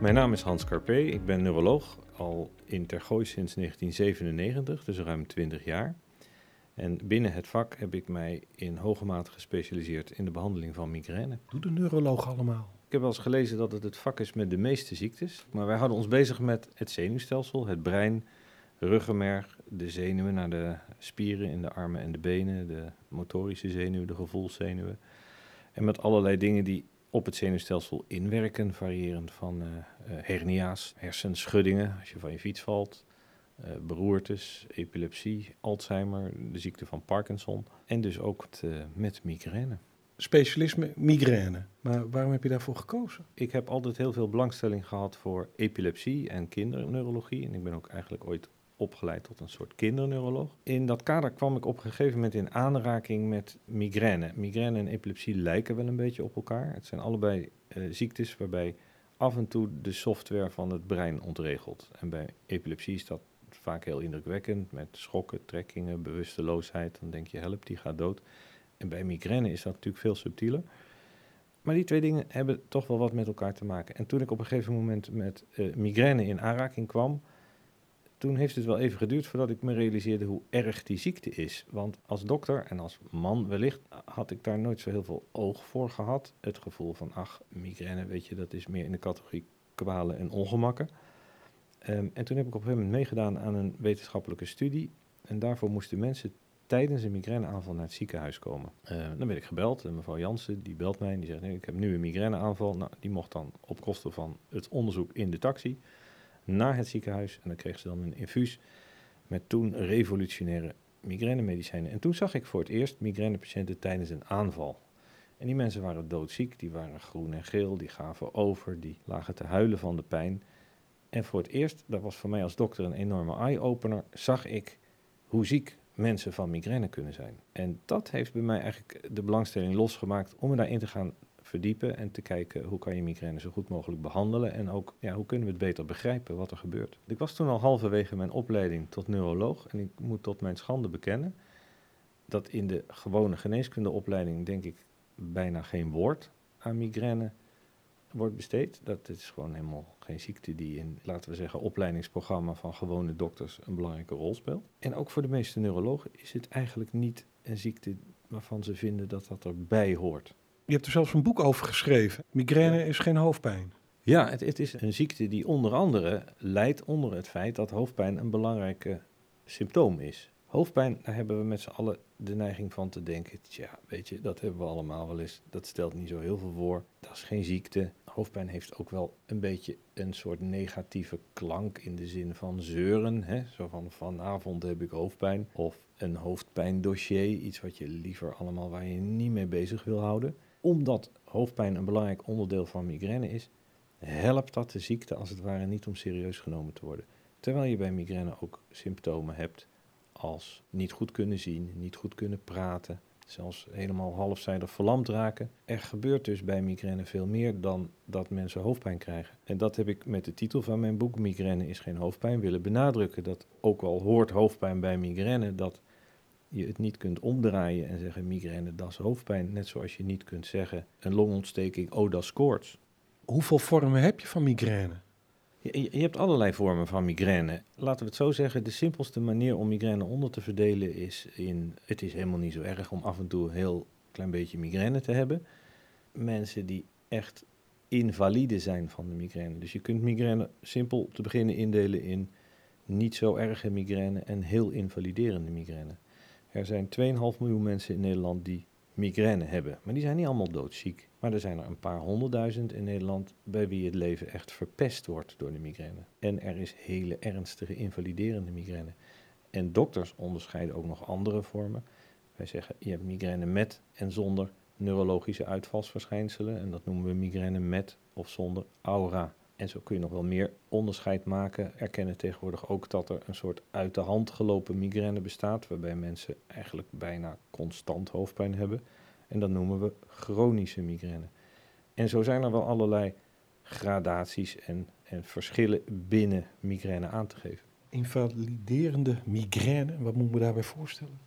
Mijn naam is Hans Carpé, ik ben neuroloog, al in Tergooi sinds 1997, dus ruim 20 jaar. En binnen het vak heb ik mij in hoge mate gespecialiseerd in de behandeling van migraine. Doe de neuroloog allemaal. Ik heb wel eens gelezen dat het het vak is met de meeste ziektes, maar wij houden ons bezig met het zenuwstelsel, het brein, ruggenmerg, de zenuwen naar de spieren in de armen en de benen, de motorische zenuwen, de gevoelszenuwen. En met allerlei dingen die op het zenuwstelsel inwerken, variërend van uh, hernia's, hersenschuddingen als je van je fiets valt, uh, beroertes, epilepsie, Alzheimer, de ziekte van Parkinson en dus ook het, met migraine. Specialisme migraine, maar waarom heb je daarvoor gekozen? Ik heb altijd heel veel belangstelling gehad voor epilepsie en kinderneurologie en ik ben ook eigenlijk ooit opgeleid tot een soort kinderneuroloog. In dat kader kwam ik op een gegeven moment in aanraking met migraine. Migraine en epilepsie lijken wel een beetje op elkaar. Het zijn allebei uh, ziektes waarbij af en toe de software van het brein ontregelt. En bij epilepsie is dat vaak heel indrukwekkend met schokken, trekkingen, bewusteloosheid. Dan denk je, help, die gaat dood. En bij migraine is dat natuurlijk veel subtieler. Maar die twee dingen hebben toch wel wat met elkaar te maken. En toen ik op een gegeven moment met uh, migraine in aanraking kwam, toen heeft het wel even geduurd voordat ik me realiseerde hoe erg die ziekte is. Want als dokter en als man wellicht had ik daar nooit zo heel veel oog voor gehad. Het gevoel van, ach, migraine, weet je, dat is meer in de categorie kwalen en ongemakken. Um, en toen heb ik op een gegeven moment meegedaan aan een wetenschappelijke studie. En daarvoor moesten mensen tijdens een migraineaanval naar het ziekenhuis komen. Uh, dan werd ik gebeld en mevrouw Jansen die belt mij en die zegt, ik heb nu een migraineaanval. Nou, die mocht dan op kosten van het onderzoek in de taxi naar het ziekenhuis. En dan kreeg ze dan een infuus met toen revolutionaire migrainemedicijnen. En toen zag ik voor het eerst migrainepatiënten tijdens een aanval. En die mensen waren doodziek, die waren groen en geel, die gaven over, die lagen te huilen van de pijn. En voor het eerst, dat was voor mij als dokter een enorme eye-opener, zag ik hoe ziek mensen van migraine kunnen zijn. En dat heeft bij mij eigenlijk de belangstelling losgemaakt om me daarin te gaan verdiepen en te kijken hoe kan je migraine zo goed mogelijk behandelen en ook ja, hoe kunnen we het beter begrijpen wat er gebeurt. Ik was toen al halverwege mijn opleiding tot neuroloog en ik moet tot mijn schande bekennen dat in de gewone geneeskundeopleiding denk ik bijna geen woord aan migraine wordt besteed. Dat is gewoon helemaal geen ziekte die in, laten we zeggen, opleidingsprogramma van gewone dokters een belangrijke rol speelt. En ook voor de meeste neurologen is het eigenlijk niet een ziekte waarvan ze vinden dat dat erbij hoort. Je hebt er zelfs een boek over geschreven. Migraine is geen hoofdpijn. Ja, het, het, is een ziekte die onder andere leidt onder het feit dat hoofdpijn een belangrijk symptoom is. Hoofdpijn, daar hebben we met z'n allen de neiging van te denken, tja, weet je, dat hebben we allemaal wel eens. Dat stelt niet zo heel veel voor. Dat is geen ziekte. Hoofdpijn heeft ook wel een beetje een soort negatieve klank in de zin van zeuren. Hè? Zo van vanavond heb ik hoofdpijn. Of een hoofdpijndossier, iets wat je liever allemaal waar je niet mee bezig wil houden omdat hoofdpijn een belangrijk onderdeel van migraine is, helpt dat de ziekte als het ware niet om serieus genomen te worden. Terwijl je bij migraine ook symptomen hebt als niet goed kunnen zien, niet goed kunnen praten, zelfs helemaal halfzijdig verlamd raken. Er gebeurt dus bij migraine veel meer dan dat mensen hoofdpijn krijgen. En dat heb ik met de titel van mijn boek Migraine is geen hoofdpijn willen benadrukken. Dat ook al hoort hoofdpijn bij migraine, dat je het niet kunt omdraaien en zeggen migraine, dat is hoofdpijn. Net zoals je niet kunt zeggen een longontsteking, oh dat is koorts. Hoeveel vormen heb je van migraine? Je, je, hebt allerlei vormen van migraine. Laten we het zo zeggen, de simpelste manier om migraine onder te verdelen is in... Het is helemaal niet zo erg om af en toe een heel klein beetje migraine te hebben. Mensen die echt invalide zijn van de migraine. Dus je kunt migraine simpel te beginnen indelen in niet zo erge migraine en heel invaliderende migraine. Er zijn 2,5 miljoen mensen in Nederland die migraine hebben. Maar die zijn niet allemaal doodziek. Maar er zijn er een paar honderdduizend in Nederland bij wie het leven echt verpest wordt door de migraine. En er is hele ernstige invaliderende migraine. En dokters onderscheiden ook nog andere vormen. Wij zeggen je hebt migraine met en zonder neurologische uitvalsverschijnselen. En dat noemen we migraine met of zonder aura. En zo kun je nog wel meer onderscheid maken. Erkennen tegenwoordig ook dat er een soort uit de hand gelopen migraine bestaat, waarbij mensen eigenlijk bijna constant hoofdpijn hebben. En dat noemen we chronische migraine. En zo zijn er wel allerlei gradaties en, en verschillen binnen migraine aan te geven. Invaliderende migraine, wat moeten we daarbij voorstellen?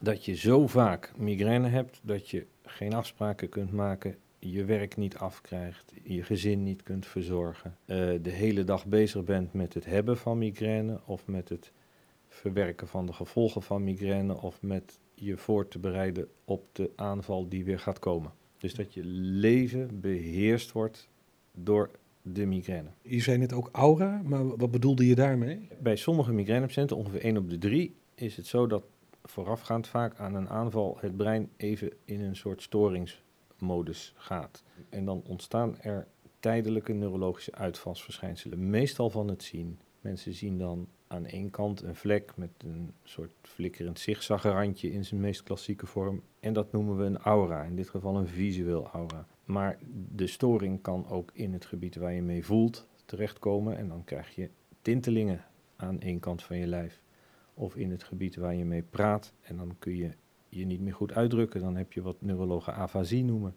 Dat je zo vaak migraine hebt dat je geen afspraken kunt maken je werk niet afkrijgt, je gezin niet kunt verzorgen, eh, de hele dag bezig bent met het hebben van migraine of met het verwerken van de gevolgen van migraine of met je voor te bereiden op de aanval die weer gaat komen. Dus dat je leven beheerst wordt door de migraine. Je zei net ook aura, maar wat bedoelde je daarmee? Bij sommige migrainepatiënten, ongeveer 1 op de 3, is het zo dat voorafgaand vaak aan een aanval het brein even in een soort storingsmodus gaat. En dan ontstaan er tijdelijke neurologische uitvalsverschijnselen, meestal van het zien. Mensen zien dan aan één kant een vlek met een soort flikkerend zigzagrandje in zijn meest klassieke vorm. En dat noemen we een aura, in dit geval een visueel aura. Maar de storing kan ook in het gebied waar je mee voelt terechtkomen. En dan krijg je tintelingen aan één kant van je lijf. Of in het gebied waar je mee praat. En dan kun je je niet meer goed uitdrukken. Dan heb je wat neurologen afasie noemen.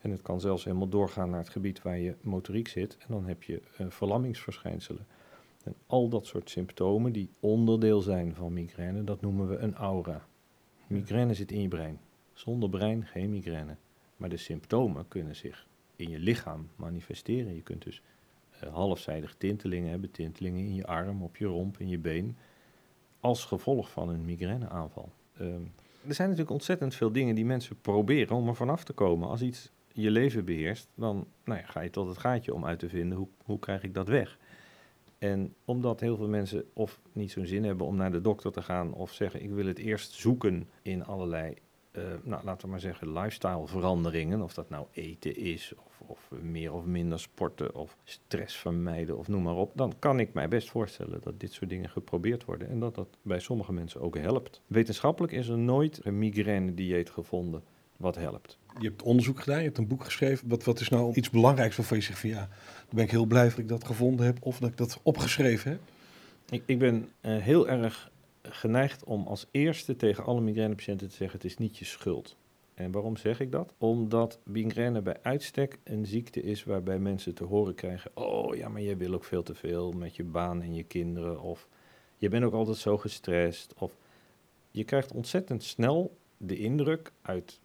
En het kan zelfs helemaal doorgaan naar het gebied waar je motoriek zit. En dan heb je uh, verlammingsverschijnselen. En al dat soort symptomen die onderdeel zijn van migraine, dat noemen we een aura. Migraine zit in je brein. Zonder brein geen migraine. Maar de symptomen kunnen zich in je lichaam manifesteren. Je kunt dus uh, halfzijdig tintelingen hebben, tintelingen in je arm, op je romp, in je been, als gevolg van een migraineaanval. Um, er zijn natuurlijk ontzettend veel dingen die mensen proberen om er vanaf te komen. Als iets je leven beheerst, dan nou ja, ga je tot het gaatje om uit te vinden hoe, hoe krijg ik dat weg. En omdat heel veel mensen of niet zo'n zin hebben om naar de dokter te gaan, of zeggen ik wil het eerst zoeken in allerlei, uh, nou, laten we maar zeggen, lifestyle veranderingen. Of dat nou eten is, of, of meer of minder sporten, of stress vermijden, of noem maar op. Dan kan ik mij best voorstellen dat dit soort dingen geprobeerd worden en dat dat bij sommige mensen ook helpt. Wetenschappelijk is er nooit een migraine-dieet gevonden wat helpt. Je hebt onderzoek gedaan, je hebt een boek geschreven. Wat, wat is nou iets belangrijks waarvan je zegt van ja, dan ben ik heel blij dat ik dat gevonden heb of dat ik dat opgeschreven heb? Ik, ik ben uh, heel erg geneigd om als eerste tegen alle migrainepatiënten te zeggen: het is niet je schuld. En waarom zeg ik dat? Omdat migraine bij uitstek een ziekte is waarbij mensen te horen krijgen: oh ja, maar jij wil ook veel te veel met je baan en je kinderen. Of je bent ook altijd zo gestrest. Of je krijgt ontzettend snel de indruk uit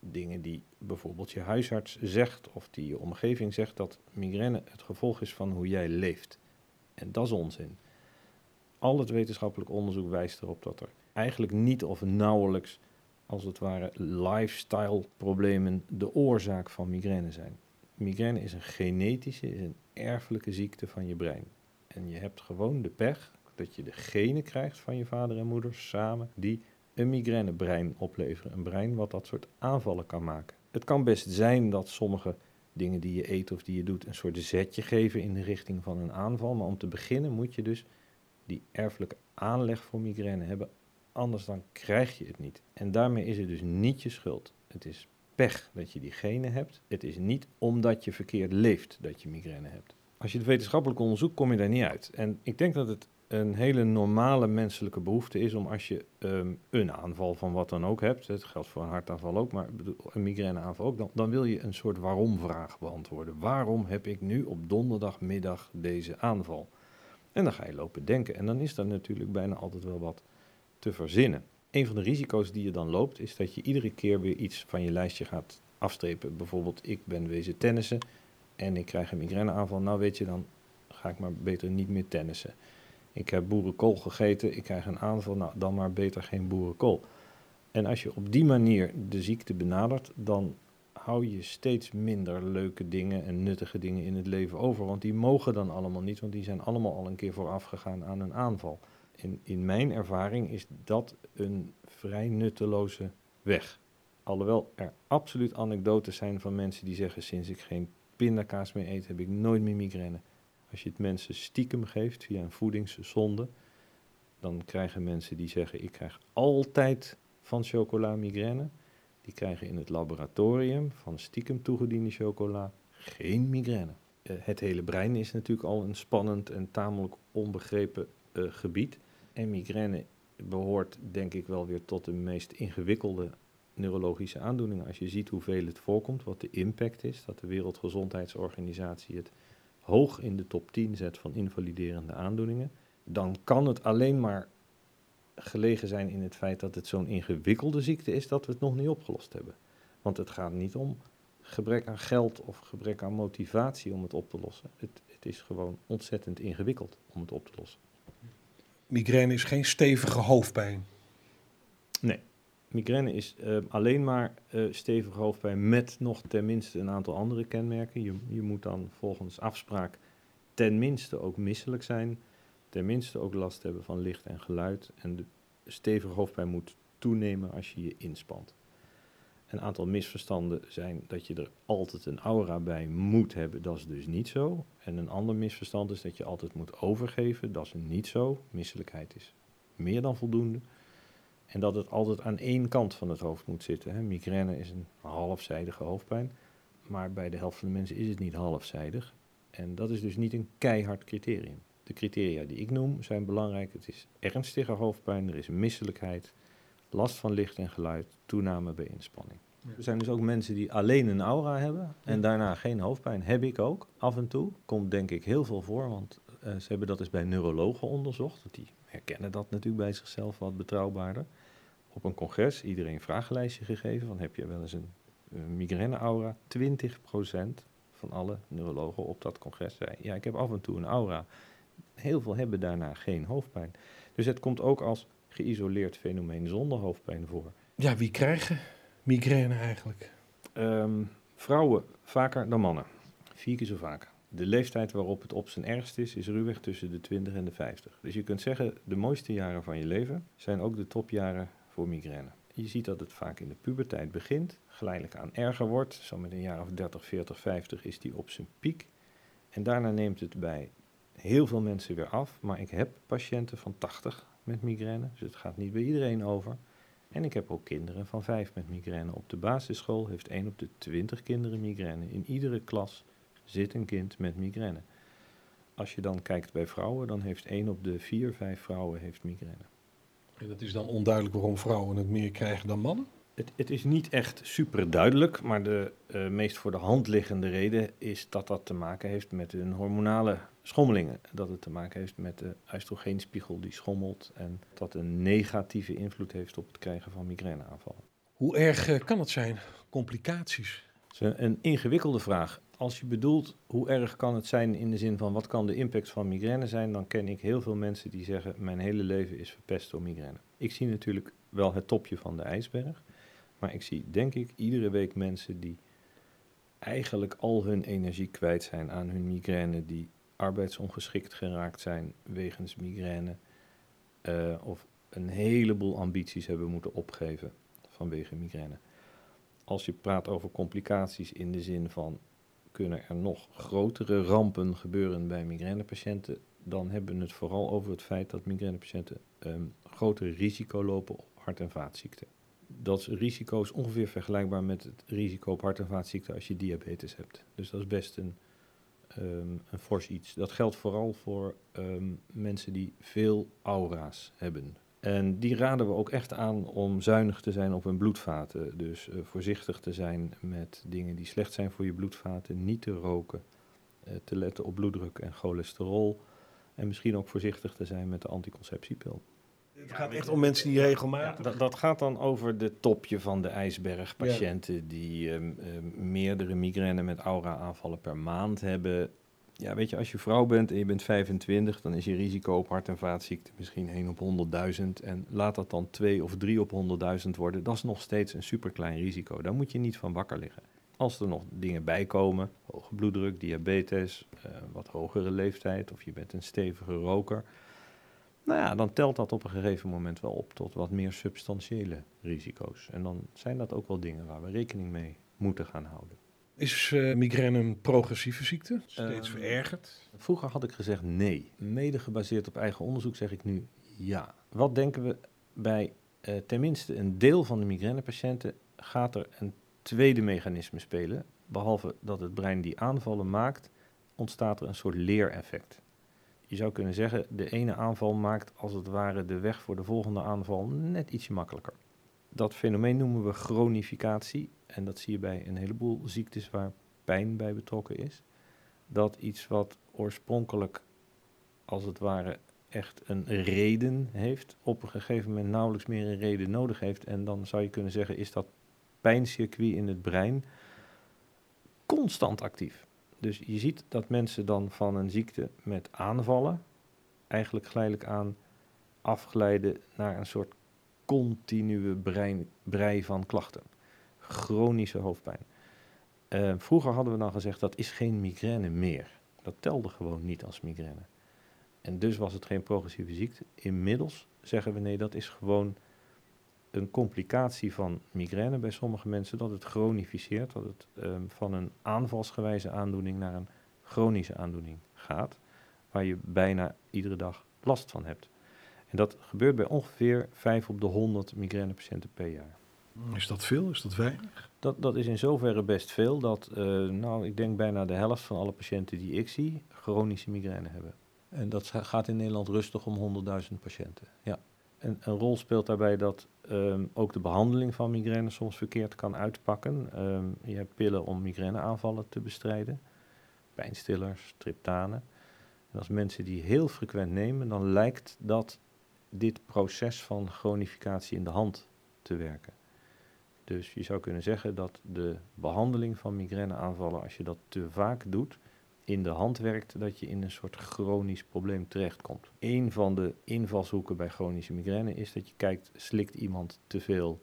dingen die bijvoorbeeld je huisarts zegt of die je omgeving zegt dat migraine het gevolg is van hoe jij leeft. En dat is onzin. Al het wetenschappelijk onderzoek wijst erop dat er eigenlijk niet of nauwelijks, als het ware, lifestyle problemen de oorzaak van migraine zijn. Migraine is een genetische, is een erfelijke ziekte van je brein. En je hebt gewoon de pech dat je de genen krijgt van je vader en moeder samen die een migrainebrein opleveren. Een brein wat dat soort aanvallen kan maken. Het kan best zijn dat sommige dingen die je eet of die je doet een soort zetje geven in de richting van een aanval. Maar om te beginnen moet je dus die erfelijke aanleg voor migraine hebben. Anders dan krijg je het niet. En daarmee is het dus niet je schuld. Het is pech dat je die genen hebt. Het is niet omdat je verkeerd leeft dat je migraine hebt. Als je het wetenschappelijk onderzoekt, kom je daar niet uit. En ik denk dat het een hele normale menselijke behoefte is om als je um, een aanval van wat dan ook hebt, het geldt voor een hartaanval ook, maar een migraineaanval ook, dan, dan wil je een soort waarom-vraag beantwoorden. Waarom heb ik nu op donderdagmiddag deze aanval? En dan ga je lopen denken en dan is er natuurlijk bijna altijd wel wat te verzinnen. Een van de risico's die je dan loopt is dat je iedere keer weer iets van je lijstje gaat afstrepen. Bijvoorbeeld, ik ben wezen tennissen en ik krijg een migraineaanval. Nou weet je, dan ga ik maar beter niet meer tennissen. Ik heb boerenkool gegeten, ik krijg een aanval, nou dan maar beter geen boerenkool. En als je op die manier de ziekte benadert, dan hou je steeds minder leuke dingen en nuttige dingen in het leven over. Want die mogen dan allemaal niet, want die zijn allemaal al een keer vooraf gegaan aan een aanval. In, in mijn ervaring is dat een vrij nutteloze weg. Alhoewel er absoluut anekdotes zijn van mensen die zeggen: sinds ik geen pindakaas meer eet, heb ik nooit meer migraine. Als je het mensen stiekem geeft via een voedingszonde, dan krijgen mensen die zeggen: Ik krijg altijd van chocola migraine. Die krijgen in het laboratorium van stiekem toegediende chocola geen migraine. Uh, het hele brein is natuurlijk al een spannend en tamelijk onbegrepen uh, gebied. En migraine behoort denk ik wel weer tot de meest ingewikkelde neurologische aandoeningen. Als je ziet hoeveel het voorkomt, wat de impact is, dat de Wereldgezondheidsorganisatie het hoog in de top 10 zet van invaliderende aandoeningen, dan kan het alleen maar gelegen zijn in het feit dat het zo'n ingewikkelde ziekte is dat we het nog niet opgelost hebben. Want het gaat niet om gebrek aan geld of gebrek aan motivatie om het op te lossen. Het, het is gewoon ontzettend ingewikkeld om het op te lossen. Migraine is geen stevige hoofdpijn. Nee, migraine is uh, alleen maar uh, stevige hoofdpijn met nog tenminste een aantal andere kenmerken. Je, je moet dan volgens afspraak tenminste ook misselijk zijn, tenminste ook last hebben van licht en geluid. En de stevige hoofdpijn moet toenemen als je je inspant. Een aantal misverstanden zijn dat je er altijd een aura bij moet hebben. Dat is dus niet zo. En een ander misverstand is dat je altijd moet overgeven. Dat is niet zo. Misselijkheid is meer dan voldoende. En dat het altijd aan één kant van het hoofd moet zitten. Hè. Migraine is een halfzijdige hoofdpijn. Maar bij de helft van de mensen is het niet halfzijdig. En dat is dus niet een keihard criterium. De criteria die ik noem zijn belangrijk. Het is ernstige hoofdpijn, er is misselijkheid, last van licht en geluid, toename bij inspanning. Er zijn dus ook mensen die alleen een aura hebben en daarna geen hoofdpijn. Heb ik ook af en toe. Komt denk ik heel veel voor, want uh, ze hebben dat eens bij neurologen onderzocht. Want die herkennen dat natuurlijk bij zichzelf wat betrouwbaarder. Op een congres iedereen een vragenlijstje gegeven van heb je wel eens een, een migraine-aura? 20% van alle neurologen op dat congres zei ja, ik heb af en toe een aura. Heel veel hebben daarna geen hoofdpijn. Dus het komt ook als geïsoleerd fenomeen zonder hoofdpijn voor. Ja, wie krijgen migraine eigenlijk? Um, vrouwen vaker dan mannen. Vier keer zo vaak. De leeftijd waarop het op zijn ergst is, is ruwweg tussen de 20 en de 50. Dus je kunt zeggen, de mooiste jaren van je leven zijn ook de topjaren voor migraine. Je ziet dat het vaak in de puberteit begint, geleidelijk aan erger wordt. Zo met een jaar of 30, 40, 50 is die op zijn piek. En daarna neemt het bij heel veel mensen weer af. Maar ik heb patiënten van 80 met migraine, dus het gaat niet bij iedereen over. En ik heb ook kinderen van 5 met migraine. Op de basisschool heeft 1 op de 20 kinderen migraine. In iedere klas zit een kind met migraine. Als je dan kijkt bij vrouwen, dan heeft 1 op de 4, 5 vrouwen heeft migraine. En dat is dan onduidelijk waarom vrouwen het meer krijgen dan mannen? Het, het is niet echt super duidelijk, maar de uh, meest voor de hand liggende reden is dat dat te maken heeft met hun hormonale schommelingen. Dat het te maken heeft met de oestrogeenspiegel die schommelt en dat een negatieve invloed heeft op het krijgen van migraineaanvallen. Hoe erg uh, kan het zijn? Complicaties? Dat is een ingewikkelde vraag. Als je bedoelt hoe erg kan het zijn in de zin van wat kan de impact van migraine zijn, dan ken ik heel veel mensen die zeggen mijn hele leven is verpest door migraine. Ik zie natuurlijk wel het topje van de ijsberg, maar ik zie denk ik iedere week mensen die eigenlijk al hun energie kwijt zijn aan hun migraine, die arbeidsongeschikt geraakt zijn wegens migraine uh, of een heleboel ambities hebben moeten opgeven vanwege migraine. Als je praat over complicaties in de zin van kunnen er nog grotere rampen gebeuren bij migrainepatiënten, dan hebben we het vooral over het feit dat migrainepatiënten een um, groter risico lopen op hart- en vaatziekten. Dat risico is ongeveer vergelijkbaar met het risico op hart- en vaatziekten als je diabetes hebt. Dus dat is best een, um, een fors iets. Dat geldt vooral voor um, mensen die veel aura's hebben. En die raden we ook echt aan om zuinig te zijn op hun bloedvaten. Dus uh, voorzichtig te zijn met dingen die slecht zijn voor je bloedvaten. Niet te roken. Uh, te letten op bloeddruk en cholesterol. En misschien ook voorzichtig te zijn met de anticonceptiepil. Het gaat echt om mensen die regelmatig... Ja, dat, dat, gaat dan over de topje van de ijsberg. Patiënten die um, um, meerdere migraine met aura-aanvallen per maand hebben. Ja, weet je, als je vrouw bent en je bent 25, dan is je risico op hart- en vaatziekten misschien 1 op 100.000. En laat dat dan 2 of 3 op 100.000 worden, dat is nog steeds een superklein risico. Daar moet je niet van wakker liggen. Als er nog dingen bij komen, hoge bloeddruk, diabetes, uh, wat hogere leeftijd of je bent een stevige roker. Nou ja, dan telt dat op een gegeven moment wel op tot wat meer substantiële risico's. En dan zijn dat ook wel dingen waar we rekening mee moeten gaan houden. Is uh, migraine een progressieve ziekte? Steeds uh, verergerd? Vroeger had ik gezegd nee. Mede gebaseerd op eigen onderzoek zeg ik nu ja. Wat denken we bij uh, tenminste een deel van de migrainepatiënten gaat er een tweede mechanisme spelen. Behalve dat het brein die aanvallen maakt, ontstaat er een soort leereffect. Je zou kunnen zeggen, de ene aanval maakt als het ware de weg voor de volgende aanval net ietsje makkelijker. Dat fenomeen noemen we chronificatie en dat zie je bij een heleboel ziektes waar pijn bij betrokken is. Dat iets wat oorspronkelijk als het ware echt een reden heeft, op een gegeven moment nauwelijks meer een reden nodig heeft. En dan zou je kunnen zeggen, is dat pijncircuit in het brein constant actief. Dus je ziet dat mensen dan van een ziekte met aanvallen eigenlijk geleidelijk aan afglijden naar een soort continue brein, brei van klachten. Chronische hoofdpijn. Uh, vroeger hadden we dan gezegd dat is geen migraine meer. Dat telde gewoon niet als migraine. En dus was het geen progressieve ziekte. Inmiddels zeggen we nee, dat is gewoon een complicatie van migraine bij sommige mensen, dat het chronificeert, dat het um, van een aanvalsgewijze aandoening naar een chronische aandoening gaat, waar je bijna iedere dag last van hebt. En dat gebeurt bij ongeveer 5 op de 100 migrainepatiënten per jaar. Is dat veel? Is dat weinig? Dat, dat is in zoverre best veel dat, uh, nou, ik denk bijna de helft van alle patiënten die ik zie, chronische migraine hebben. En dat gaat in Nederland rustig om 100.000 patiënten. Ja. En een rol speelt daarbij dat um, ook de behandeling van migraine soms verkeerd kan uitpakken. Um, je hebt pillen om migraineaanvallen te bestrijden, pijnstillers, triptanen. En als mensen die heel frequent nemen, dan lijkt dat dit proces van chronificatie in de hand te werken. Dus je zou kunnen zeggen dat de behandeling van migraineaanvallen, als je dat te vaak doet, in de hand werkt dat je in een soort chronisch probleem terechtkomt. Een van de invalshoeken bij chronische migraine is dat je kijkt, slikt iemand te veel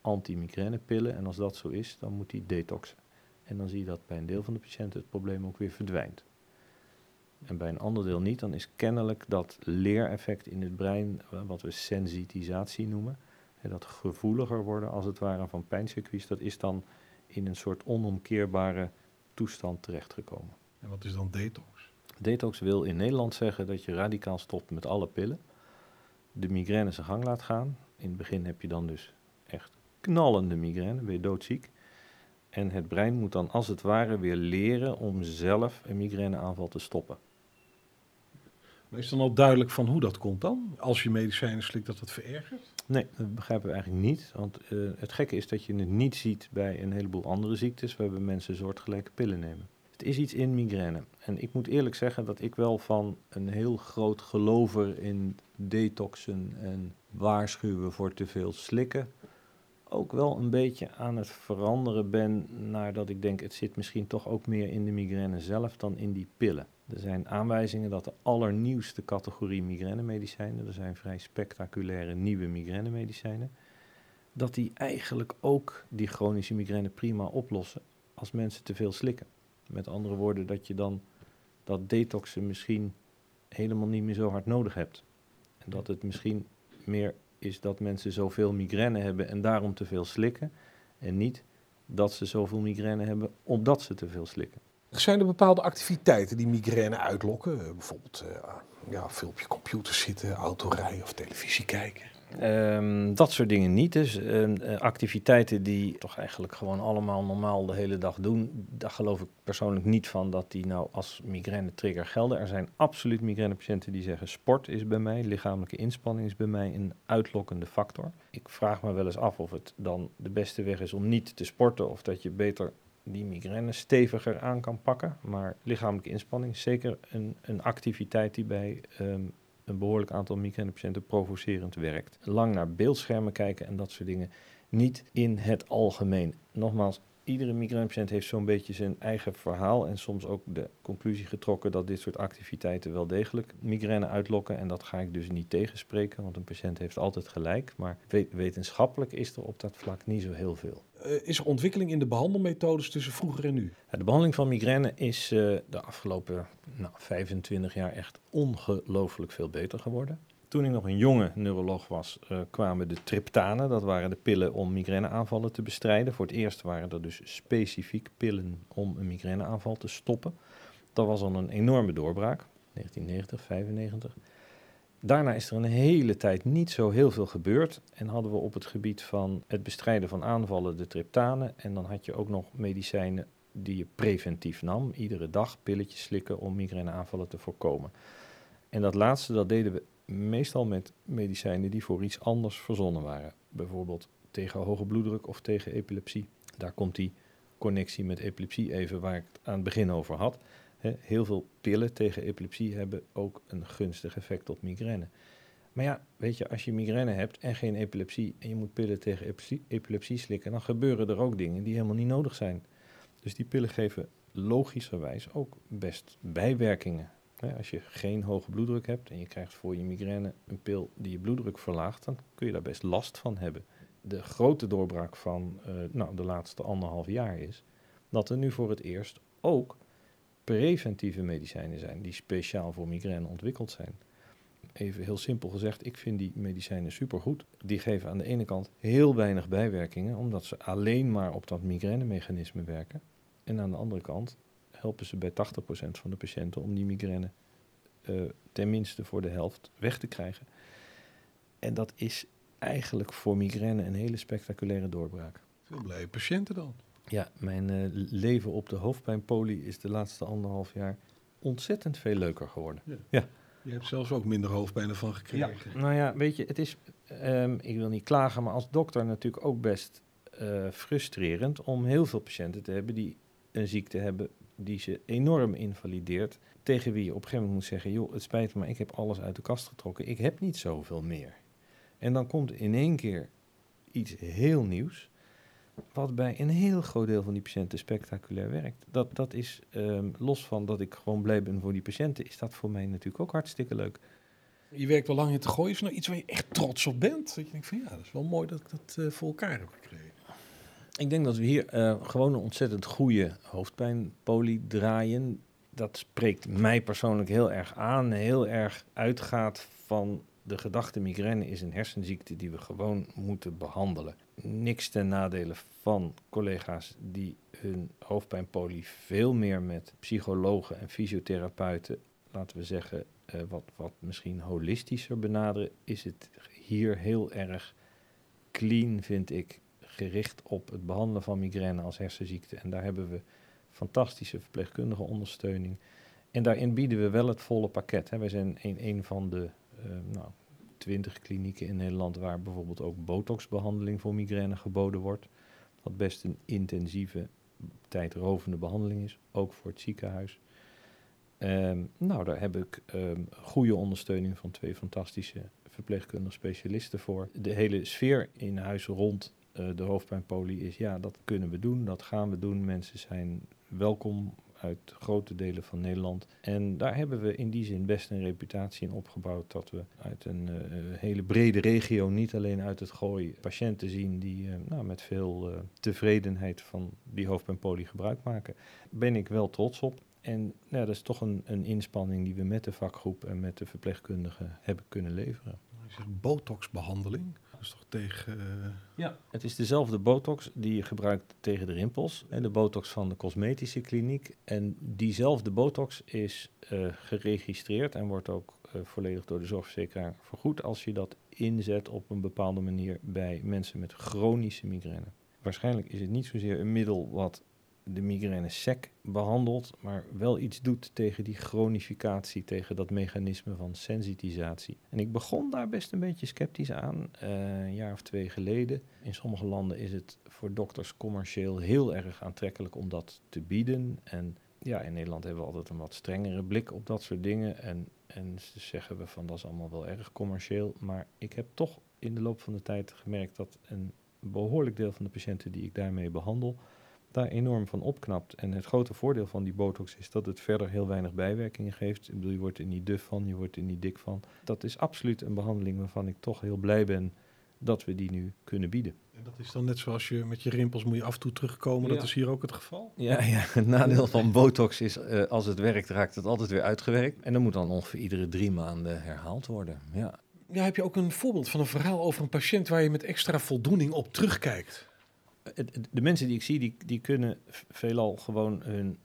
anti-migrainepillen en als dat zo is, dan moet hij detoxen. En dan zie je dat bij een deel van de patiënten het probleem ook weer verdwijnt. En bij een ander deel niet, dan is kennelijk dat leereffect in het brein, eh, wat we sensitisatie noemen, dat gevoeliger worden als het ware van pijncircuits, dat is dan in een soort onomkeerbare toestand terechtgekomen. En wat is dan detox? Detox wil in Nederland zeggen dat je radicaal stopt met alle pillen, de migraine zijn gang laat gaan. In het begin heb je dan dus echt knallende migraine, ben je doodziek. En het brein moet dan als het ware weer leren om zelf een migraineaanval te stoppen. Maar is dan al duidelijk van hoe dat komt dan? Als je medicijnen slikt, dat het verergert? Nee, dat begrijpen we eigenlijk niet. Want uh, het gekke is dat je het niet ziet bij een heleboel andere ziektes waarbij mensen soortgelijke pillen nemen. Het is iets in migraine. En ik moet eerlijk zeggen dat ik wel van een heel groot gelover in detoxen en waarschuwen voor te veel slikken ook wel een beetje aan het veranderen ben naar dat ik denk het zit misschien toch ook meer in de migraine zelf dan in die pillen. Er zijn aanwijzingen dat de allernieuwste categorie migrainemedicijnen, er zijn vrij spectaculaire nieuwe migrainemedicijnen, dat die eigenlijk ook die chronische migraine prima oplossen als mensen te veel slikken. Met andere woorden, dat je dan dat detoxen misschien helemaal niet meer zo hard nodig hebt. En dat het misschien meer is dat mensen zoveel migraine hebben en daarom te veel slikken. En niet dat ze zoveel migraine hebben omdat ze te veel slikken. Zijn er bepaalde activiteiten die migraine uitlokken? Bijvoorbeeld uh, ja, veel op je computer zitten, autorijden of televisie kijken? Um, dat soort dingen niet. Dus uh, activiteiten die toch eigenlijk gewoon allemaal normaal de hele dag doen, daar geloof ik persoonlijk niet van dat die nou als migraine trigger gelden. Er zijn absoluut migrainepatiënten die zeggen sport is bij mij, lichamelijke inspanning is bij mij een uitlokkende factor. Ik vraag me wel eens af of het dan de beste weg is om niet te sporten of dat je beter die migraine steviger aan kan pakken. Maar lichamelijke inspanning is zeker een, een activiteit die bij um, een behoorlijk aantal migrainepatiënten provocerend werkt. Lang naar beeldschermen kijken en dat soort dingen. Niet in het algemeen. Nogmaals, iedere migrainepatiënt heeft zo'n beetje zijn eigen verhaal en soms ook de conclusie getrokken dat dit soort activiteiten wel degelijk migraine uitlokken. En dat ga ik dus niet tegenspreken, want een patiënt heeft altijd gelijk. Maar wetenschappelijk is er op dat vlak niet zo heel veel. Uh, is er ontwikkeling in de behandelmethodes tussen vroeger en nu? De behandeling van migraine is uh, de afgelopen nou, 25 jaar echt ongelooflijk veel beter geworden. Toen ik nog een jonge neuroloog was, uh, kwamen de triptanen. Dat waren de pillen om migraineaanvallen te bestrijden. Voor het eerst waren er dus specifiek pillen om een migraineaanval te stoppen. Dat was al een enorme doorbraak, 1990, 95. Daarna is er een hele tijd niet zo heel veel gebeurd. En hadden we op het gebied van het bestrijden van aanvallen de triptanen. En dan had je ook nog medicijnen die je preventief nam. Iedere dag pilletjes slikken om migraineaanvallen te voorkomen. En dat laatste, dat deden we meestal met medicijnen die voor iets anders verzonnen waren. Bijvoorbeeld tegen hoge bloeddruk of tegen epilepsie. Daar komt die connectie met epilepsie even waar ik het aan het begin over had. heel veel pillen tegen epilepsie hebben ook een gunstig effect op migraine. Maar ja, weet je, als je migraine hebt en geen epilepsie en je moet pillen tegen epilepsie, epilepsie slikken, dan gebeuren er ook dingen die helemaal niet nodig zijn. Dus die pillen geven logischerwijs ook best bijwerkingen. Als je geen hoge bloeddruk hebt en je krijgt voor je migraine een pil die je bloeddruk verlaagt, dan kun je daar best last van hebben. De grote doorbraak van uh, nou, de laatste anderhalf jaar is dat er nu voor het eerst ook preventieve medicijnen zijn die speciaal voor migraine ontwikkeld zijn. Even heel simpel gezegd, ik vind die medicijnen supergoed. Die geven aan de ene kant heel weinig bijwerkingen, omdat ze alleen maar op dat migrainemechanisme werken. En aan de andere kant helpen ze bij 80% van de patiënten om die migraine uh, tenminste voor de helft weg te krijgen. En dat is eigenlijk voor migraine een hele spectaculaire doorbraak. Veel blije patiënten dan. Ja, mijn uh, leven op de hoofdpijnpolie is de laatste anderhalf jaar ontzettend veel leuker geworden. Ja. ja. Je hebt zelfs ook minder hoofdpijn ervan gekregen. Ja. Nou ja, weet je, het is, um, ik wil niet klagen, maar als dokter natuurlijk ook best uh, frustrerend om heel veel patiënten te hebben die een ziekte hebben die ze enorm invalideert. Tegen wie je op een gegeven moment moet zeggen: joh, het spijt me, maar ik heb alles uit de kast getrokken. Ik heb niet zoveel meer. En dan komt in één keer iets heel nieuws. Wat bij een heel groot deel van die patiënten spectaculair werkt. Dat, dat is um, los van dat ik gewoon blij ben voor die patiënten, is dat voor mij natuurlijk ook hartstikke leuk. Je werkt al lang in te gooien. Is nou iets waar je echt trots op bent? Dat je denkt van ja, dat is wel mooi dat ik dat uh, voor elkaar heb gekregen. Ik denk dat we hier uh, gewoon een ontzettend goede hoofdpijnpolie draaien. Dat spreekt mij persoonlijk heel erg aan. Heel erg uitgaat van de gedachte migraine is een hersenziekte die we gewoon moeten behandelen. Niks ten nadele van collega's die hun hoofdpijnpolie veel meer met psychologen en fysiotherapeuten, laten we zeggen, uh, wat, wat misschien holistischer benaderen, is het hier heel erg clean, vind ik, gericht op het behandelen van migraine als hersenziekte. En daar hebben we fantastische verpleegkundige ondersteuning. En daarin bieden we wel het volle pakket. Hè. Wij zijn een, een van de uh, nou, 20 klinieken in Nederland waar bijvoorbeeld ook botoxbehandeling voor migraine geboden wordt. Wat best een intensieve, tijdrovende behandeling is, ook voor het ziekenhuis. Um, nou, daar heb ik um, goede ondersteuning van twee fantastische verpleegkundige specialisten voor. De hele sfeer in huis rond de hoofdpijnpolie is, ja, dat kunnen we doen, dat gaan we doen. Mensen zijn welkom uit grote delen van Nederland. En daar hebben we in die zin best een reputatie in opgebouwd dat we uit een uh, hele brede regio, niet alleen uit het gooi, patiënten zien die nou, met veel tevredenheid van die hoofdpijnpolie gebruik maken. Ben ik wel trots op. En ja, dat is toch een, een inspanning die we met de vakgroep en met de verpleegkundigen hebben kunnen leveren. Botoxbehandeling. Is toch tegen... Uh... Ja, het is dezelfde botox die je gebruikt tegen de rimpels. En de botox van de cosmetische kliniek. En diezelfde botox is uh, geregistreerd en wordt ook uh, volledig door de zorgverzekeraar vergoed als je dat inzet op een bepaalde manier bij mensen met chronische migraine. Waarschijnlijk is het niet zozeer een middel wat de migraine sec behandelt, maar wel iets doet tegen die chronificatie, tegen dat mechanisme van sensitisatie. En ik begon daar best een beetje sceptisch aan, uh, een jaar of twee geleden. In sommige landen is het voor dokters commercieel heel erg aantrekkelijk om dat te bieden. En ja, in Nederland hebben we altijd een wat strengere blik op dat soort dingen. En, en zeggen we van dat is allemaal wel erg commercieel. Maar ik heb toch in de loop van de tijd gemerkt dat een behoorlijk deel van de patiënten die ik daarmee behandel, daar enorm van opknapt. En het grote voordeel van die botox is dat het verder heel weinig bijwerkingen geeft. Ik bedoel, je wordt er niet duf van, je wordt er niet dik van. Dat is absoluut een behandeling waarvan ik toch heel blij ben dat we die nu kunnen bieden. En dat is dan net zoals je met je rimpels moet je af en toe terugkomen. Ja. Dat is hier ook het geval? Ja, ja. het nadeel van botox is uh, als het werkt raakt het altijd weer uitgewerkt. En dan moet dan ongeveer iedere drie maanden herhaald worden. Ja. Ja, heb je ook een voorbeeld van een verhaal over een patiënt waar je met extra voldoening op terugkijkt? De mensen die ik zie, die, die kunnen veelal gewoon hun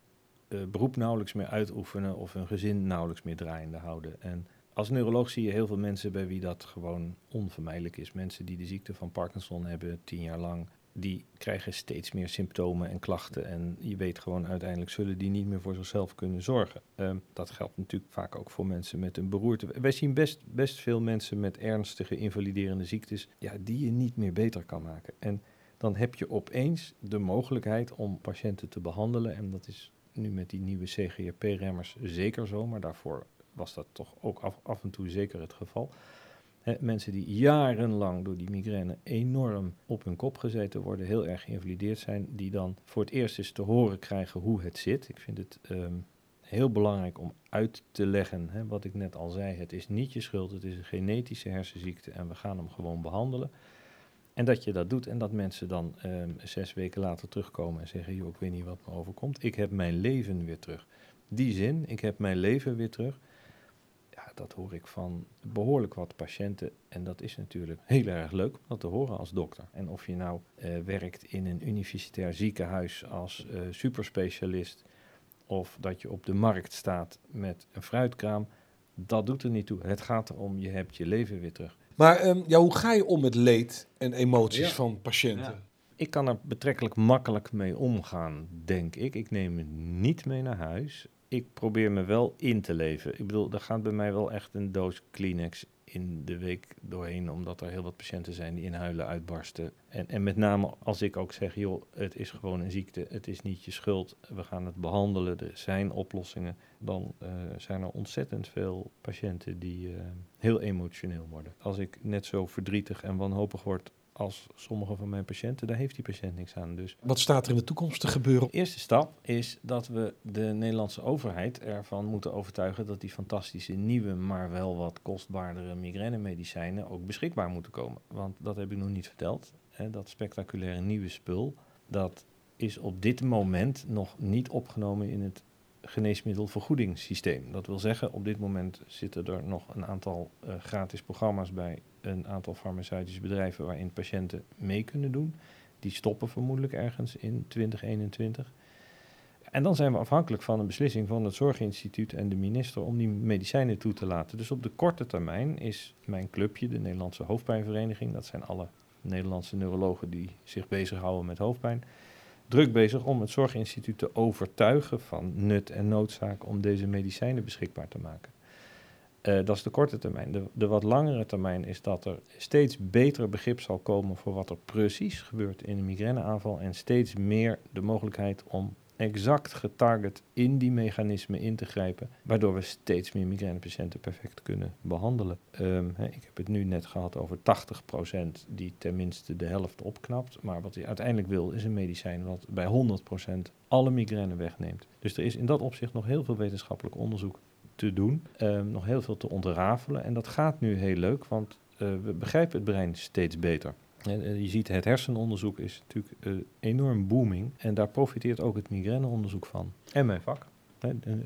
uh, beroep nauwelijks meer uitoefenen of hun gezin nauwelijks meer draaiende houden. En als neuroloog zie je heel veel mensen bij wie dat gewoon onvermijdelijk is. Mensen die de ziekte van Parkinson hebben tien jaar lang, die krijgen steeds meer symptomen en klachten. En je weet gewoon uiteindelijk zullen die niet meer voor zichzelf kunnen zorgen. Um, dat geldt natuurlijk vaak ook voor mensen met een beroerte. Wij zien best, best veel mensen met ernstige invaliderende ziektes, ja, die je niet meer beter kan maken. En dan heb je opeens de mogelijkheid om patiënten te behandelen. En dat is nu met die nieuwe CGRP-remmers zeker zo, maar daarvoor was dat toch ook af, en toe zeker het geval. Mensen die jarenlang door die migraine enorm op hun kop gezeten worden, heel erg geïnvalideerd zijn, die dan voor het eerst eens te horen krijgen hoe het zit. Ik vind het ehm, heel belangrijk om uit te leggen, wat ik net al zei, het is niet je schuld, het is een genetische hersenziekte en we gaan hem gewoon behandelen. En dat je dat doet en dat mensen dan ehm, zes weken later terugkomen en zeggen, joh, ik weet niet wat me overkomt, ik heb mijn leven weer terug. Die zin, ik heb mijn leven weer terug, ja, dat hoor ik van behoorlijk wat patiënten. En dat is natuurlijk heel erg leuk om dat te horen als dokter. En of je nou eh, werkt in een universitair ziekenhuis als eh, superspecialist of dat je op de markt staat met een fruitkraam, dat doet er niet toe. Het gaat erom, je hebt je leven weer terug. Maar ehm, ja, hoe ga je om met leed en emoties Ja. van patiënten? Ja. Ik kan er betrekkelijk makkelijk mee omgaan, denk ik. Ik neem het niet mee naar huis. Ik probeer me wel in te leven. Ik bedoel, er gaat bij mij wel echt een doos Kleenex in de week doorheen, omdat er heel wat patiënten zijn die in huilen uitbarsten. En, en met name als ik ook zeg, joh, het is gewoon een ziekte, het is niet je schuld, we gaan het behandelen, er zijn oplossingen, dan eh, zijn er ontzettend veel patiënten die eh, heel emotioneel worden. Als ik net zo verdrietig en wanhopig word als sommige van mijn patiënten, daar heeft die patiënt niks aan. Dus Wat staat er in de toekomst te gebeuren? de eerste stap is dat we de Nederlandse overheid ervan moeten overtuigen dat die fantastische nieuwe, maar wel wat kostbaardere migrainemedicijnen ook beschikbaar moeten komen. Want dat heb ik nog niet verteld. Hè, dat spectaculaire nieuwe spul, dat is op dit moment nog niet opgenomen in het geneesmiddelvergoedingssysteem. Dat wil zeggen, op dit moment zitten er nog een aantal eh, gratis programma's bij een aantal farmaceutische bedrijven waarin patiënten mee kunnen doen. Die stoppen vermoedelijk ergens in 2021. En dan zijn we afhankelijk van een beslissing van het Zorginstituut en de minister om die medicijnen toe te laten. Dus op de korte termijn is mijn clubje, de Nederlandse Hoofdpijnvereniging, dat zijn alle Nederlandse neurologen die zich bezighouden met hoofdpijn, druk bezig om het Zorginstituut te overtuigen van nut en noodzaak om deze medicijnen beschikbaar te maken. Eh, dat is de korte termijn. De, de wat langere termijn is dat er steeds beter begrip zal komen voor wat er precies gebeurt in een migraineaanval en steeds meer de mogelijkheid om exact getarget in die mechanismen in te grijpen, waardoor we steeds meer migrainepatiënten perfect kunnen behandelen. Ehm, ik heb het nu net gehad over 80% die tenminste de helft opknapt, maar wat hij uiteindelijk wil is een medicijn wat bij 100% alle migraine wegneemt. Dus er is in dat opzicht nog heel veel wetenschappelijk onderzoek te doen, ehm, nog heel veel te ontrafelen en dat gaat nu heel leuk, want eh, we begrijpen het brein steeds beter. En, eh, je ziet, het hersenonderzoek is natuurlijk eh, enorm booming. En daar profiteert ook het migraineonderzoek van. En mijn vak.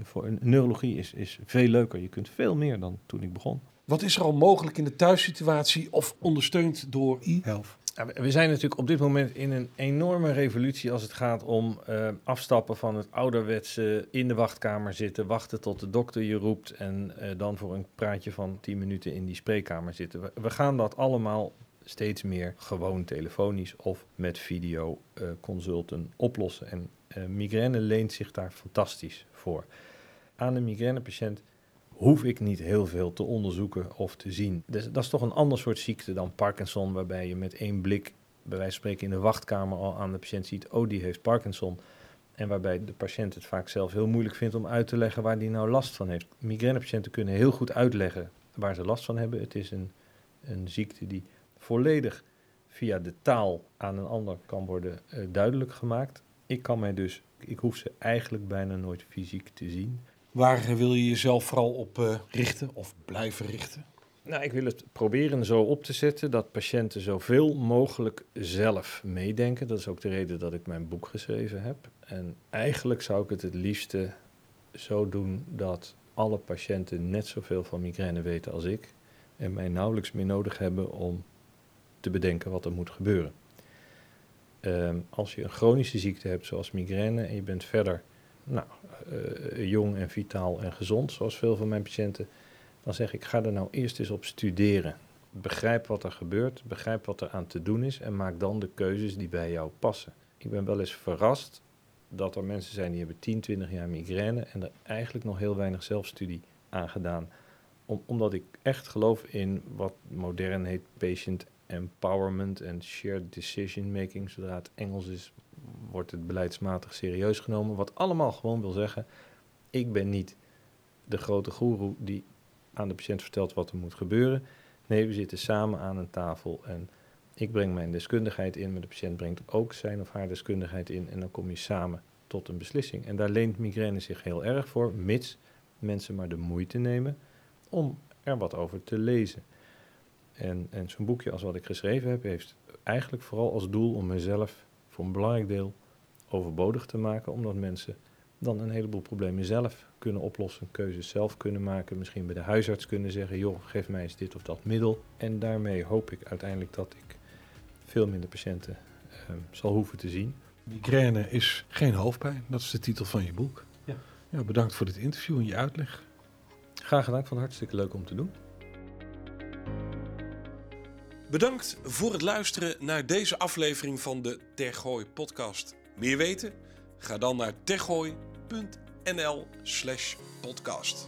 Voor neurologie is, is veel leuker. Je kunt veel meer dan toen ik begon. Wat is er al mogelijk in de thuissituatie of ondersteund door e-health? We- zijn natuurlijk op dit moment in een enorme revolutie als het gaat om eh, afstappen van het ouderwetse in de wachtkamer zitten, wachten tot de dokter je roept en eh, dan voor een praatje van 10 minuten in die spreekkamer zitten. We, gaan dat allemaal steeds meer gewoon telefonisch of met video eh, consulten oplossen. En migraine leent zich daar fantastisch voor. Aan een migrainepatiënt hoef ik niet heel veel te onderzoeken of te zien. Dus dat is toch een ander soort ziekte dan Parkinson, waarbij je met één blik, bij wijze van spreken in de wachtkamer al aan de patiënt ziet, oh die heeft Parkinson. En waarbij de patiënt het vaak zelf heel moeilijk vindt om uit te leggen waar die nou last van heeft. Migrainepatiënten kunnen heel goed uitleggen waar ze last van hebben. Het is een, een ziekte die volledig via de taal aan een ander kan worden eh, duidelijk gemaakt. Ik kan mij dus, ik hoef ze eigenlijk bijna nooit fysiek te zien. Waar wil je jezelf vooral op eh, richten of blijven richten? Nou, ik wil het proberen zo op te zetten dat patiënten zoveel mogelijk zelf meedenken. Dat is ook de reden dat ik mijn boek geschreven heb. En eigenlijk zou ik het het liefste zo doen dat alle patiënten net zoveel van migraine weten als ik. En mij nauwelijks meer nodig hebben om te bedenken wat er moet gebeuren. Ehm, als je een chronische ziekte hebt zoals migraine en je bent verder nou, eh, jong en vitaal en gezond, zoals veel van mijn patiënten, dan zeg ik, ga er nou eerst eens op studeren. Begrijp wat er gebeurt, begrijp wat er aan te doen is en maak dan de keuzes die bij jou passen. Ik ben wel eens verrast dat er mensen zijn die hebben 10, 20 jaar migraine en er eigenlijk nog heel weinig zelfstudie aan gedaan. Om, omdat ik echt geloof in wat modern heet patient empowerment en shared decision making. Zodra het Engels is, wordt het beleidsmatig serieus genomen. Wat allemaal gewoon wil zeggen, ik ben niet de grote goeroe die aan de patiënt vertelt wat er moet gebeuren. Nee, we zitten samen aan een tafel en ik breng mijn deskundigheid in, maar de patiënt brengt ook zijn of haar deskundigheid in en dan kom je samen tot een beslissing. En daar leent migraine zich heel erg voor, mits mensen maar de moeite nemen om er wat over te lezen. En, en zo'n boekje als wat ik geschreven heb, heeft eigenlijk vooral als doel om mezelf voor een belangrijk deel overbodig te maken, omdat mensen dan een heleboel problemen zelf kunnen oplossen, keuzes zelf kunnen maken, misschien bij de huisarts kunnen zeggen, joh, geef mij eens dit of dat middel. En daarmee hoop ik uiteindelijk dat ik veel minder patiënten uh, zal hoeven te zien. Migraine is geen hoofdpijn, dat is de titel van je boek. Ja. ja bedankt voor dit interview en je uitleg. Graag gedaan, ik vond het hartstikke leuk om te doen. Bedankt voor het luisteren naar deze aflevering van de Tergooi podcast. Meer weten? Ga dan naar tergooi.nl slash podcast.